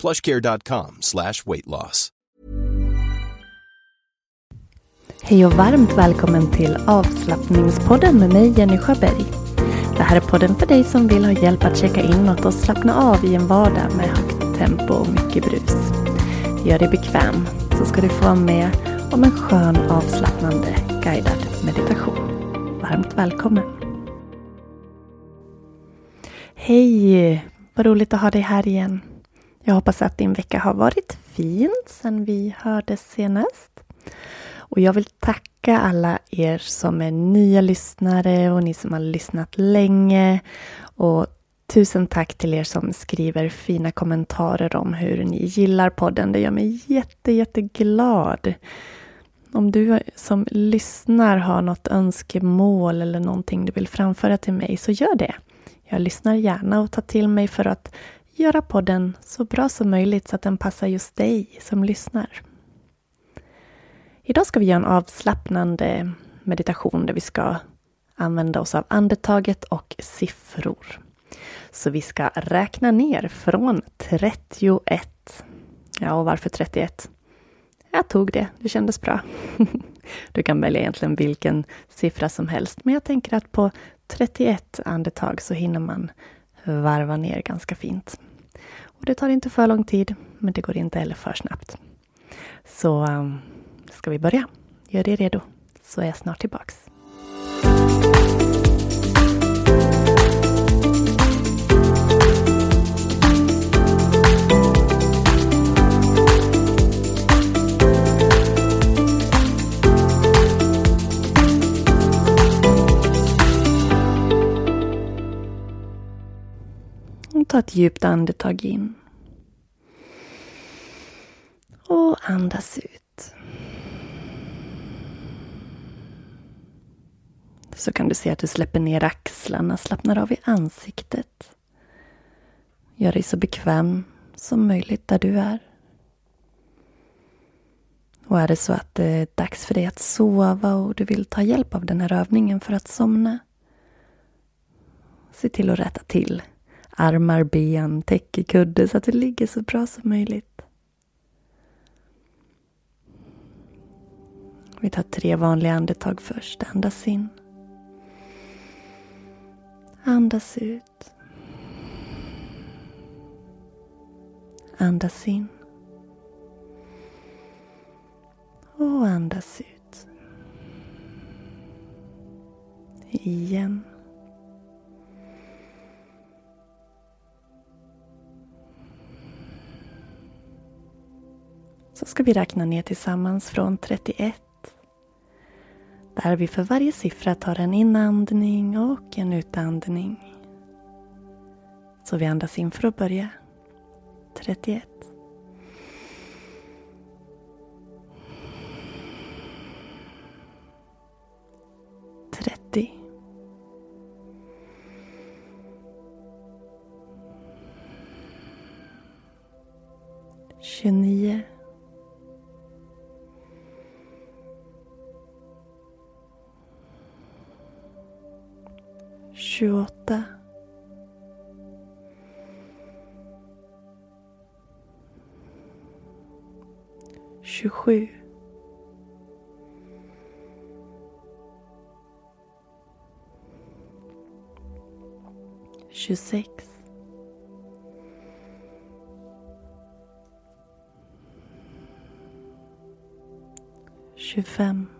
plushcare.com slash weight loss. Hej och varmt välkommen till avslappningspodden med mig Jenny Sjöberg. Det här är podden för dig som vill ha hjälp att checka inåt och slappna av i en vardag med högt tempo och mycket brus. Gör dig bekväm så ska du få vara med om en skön avslappnande guidad meditation. Varmt välkommen! Hej! Vad roligt att ha dig här igen. Jag hoppas att din vecka har varit fin sedan vi hördes senast. Och jag vill tacka alla er som är nya lyssnare och ni som har lyssnat länge. Och tusen tack till er som skriver fina kommentarer om hur ni gillar podden. Det gör mig jätte, jätteglad. Om du som lyssnar har något önskemål eller någonting du vill framföra till mig så gör det. Jag lyssnar gärna och tar till mig för att göra podden så bra som möjligt så att den passar just dig som lyssnar. Idag ska vi göra en avslappnande meditation där vi ska använda oss av andetaget och siffror. Så vi ska räkna ner från 31. Ja, och varför 31? Jag tog det, det kändes bra. Du kan välja egentligen vilken siffra som helst, men jag tänker att på 31 andetag så hinner man varva ner ganska fint. Och det tar inte för lång tid, men det går inte heller för snabbt. Så ehm, ska vi börja? Gör dig redo, så är jag snart tillbaks. Ta ett djupt andetag in. Och andas ut. Så kan du se att du släpper ner axlarna, slappnar av i ansiktet. Gör dig så bekväm som möjligt där du är. Och är det så att det är dags för dig att sova och du vill ta hjälp av den här övningen för att somna. Se till att rätta till armar, ben, täckekudde så att du ligger så bra som möjligt. Vi tar tre vanliga andetag först. Andas in. Andas ut. Andas in. Och andas ut. Igen. Så ska vi räkna ner tillsammans från 31. Där vi för varje siffra tar en inandning och en utandning. Så vi andas in för att börja. 31. Trettio. Tjugonio. Tjugoåtta. 27 tjugosex. Tjugofem.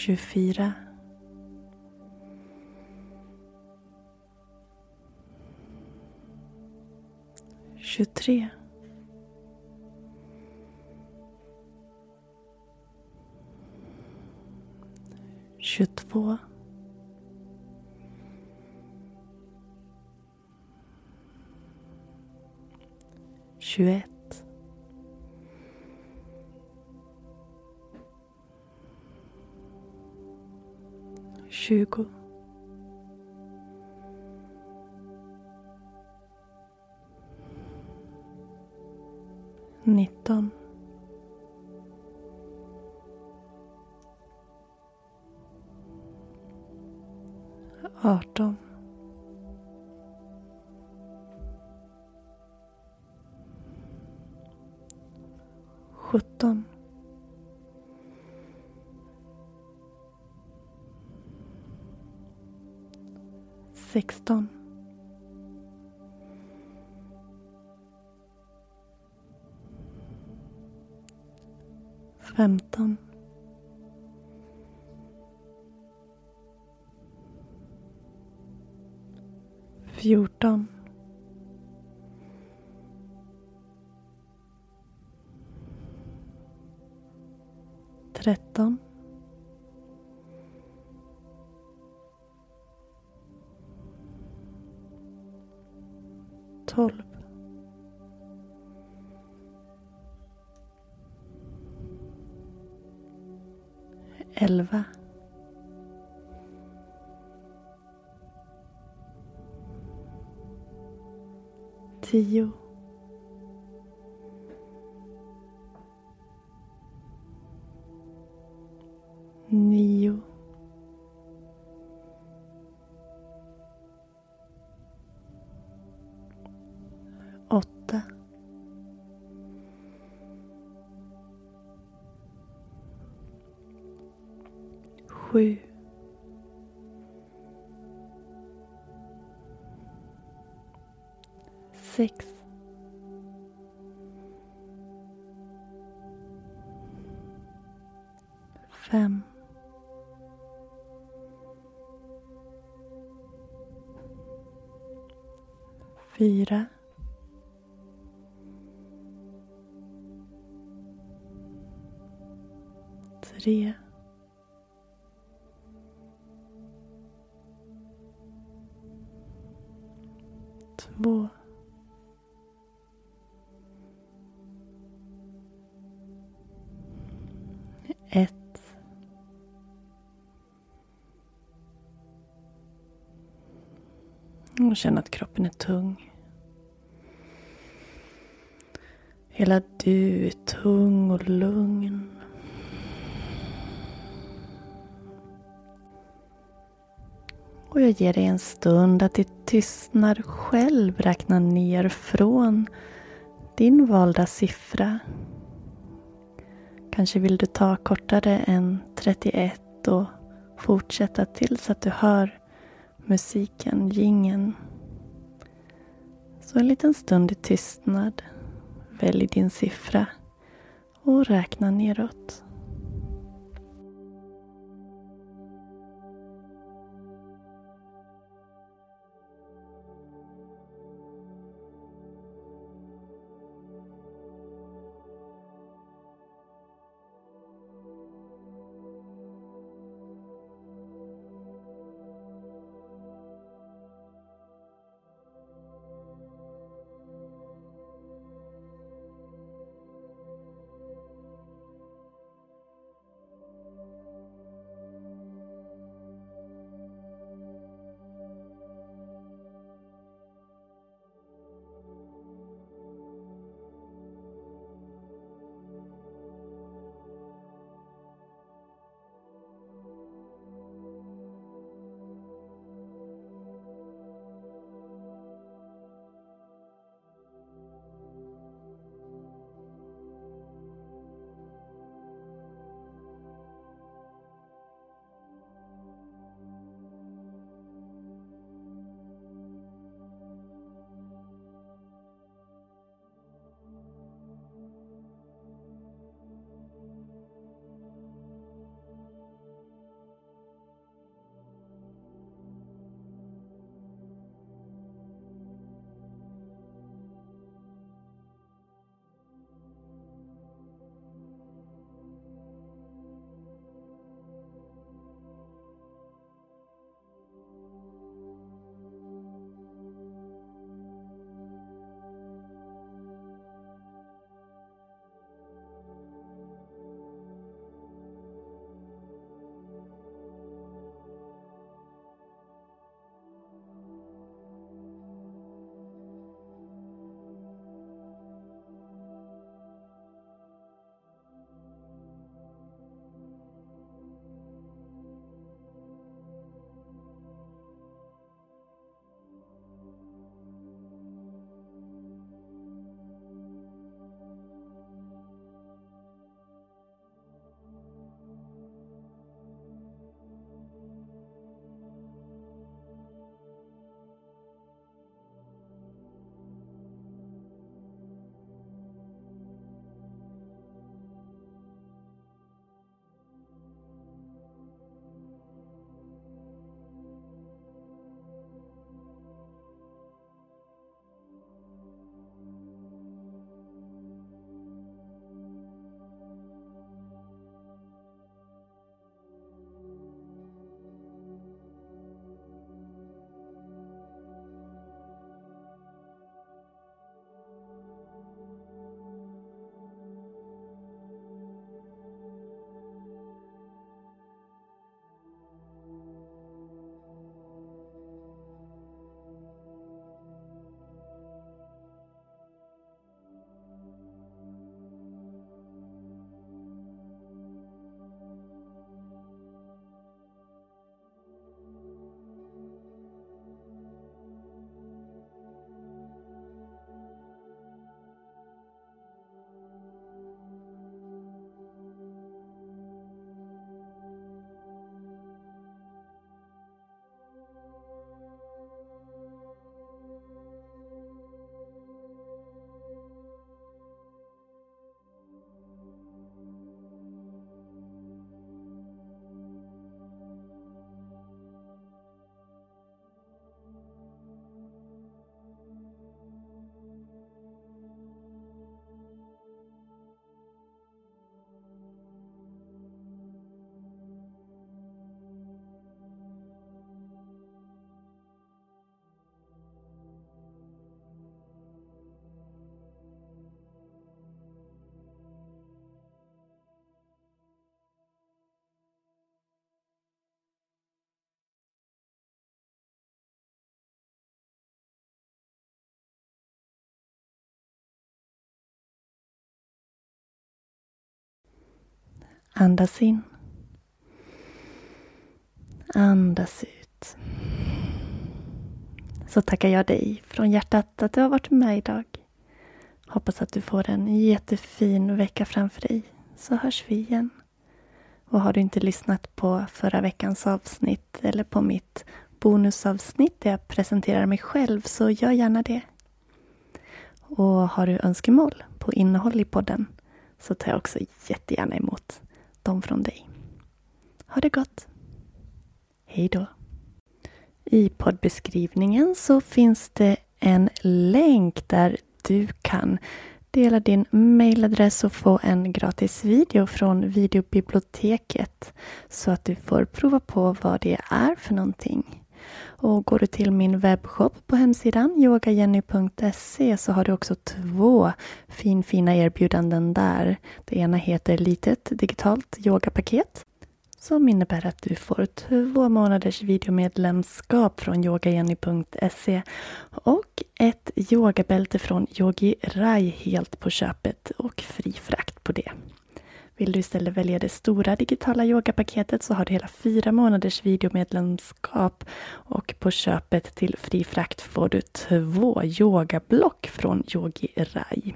Tjugofyra. tjugotre. tjugotvå. tjugoett. Tjugo. nitton. arton. sjutton. Sexton. femton. fjorton. tretton. Tolv elva. Tio. Sju. Sex. Fem. Fyra. Tre. Och känn att kroppen är tung. Hela du är tung och lugn. Och jag ger dig en stund att i tystnad själv räkna ner från din valda siffra. Kanske vill du ta kortare än 31 och fortsätta tills att du hör musiken, gingen. Så en liten stund i tystnad. Välj din siffra och räkna neråt. Andas in. Andas ut. Så tackar jag dig från hjärtat att du har varit med idag. Hoppas att du får en jättefin vecka framför dig. Så hörs vi igen. Och har du inte lyssnat på förra veckans avsnitt eller på mitt bonusavsnitt där jag presenterar mig själv så gör gärna det. Och har du önskemål på innehåll i podden så tar jag också jättegärna emot dem från dig. Ha det gott! Hej då! I poddbeskrivningen så finns det en länk där du kan dela din mailadress och få en gratis video från videobiblioteket så att du får prova på vad det är för någonting. Och går du till min webbshop på hemsidan yogajenny.se så har du också två finfina erbjudanden där. Det ena heter Litet digitalt yogapaket som innebär att du får två månaders videomedlemskap från yogajenny.se och ett yogabälte från Yogi Rai helt på köpet och fri frakt på det. Vill du istället välja det stora digitala yogapaketet så har du hela fyra månaders videomedlemskap och på köpet till fri frakt får du två yogablock från Yogi Rai.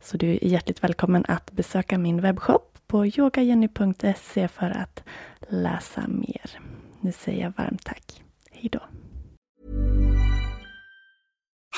Så du är hjärtligt välkommen att besöka min webbshop på yogajenny.se för att läsa mer. Nu säger jag varmt tack. Hejdå!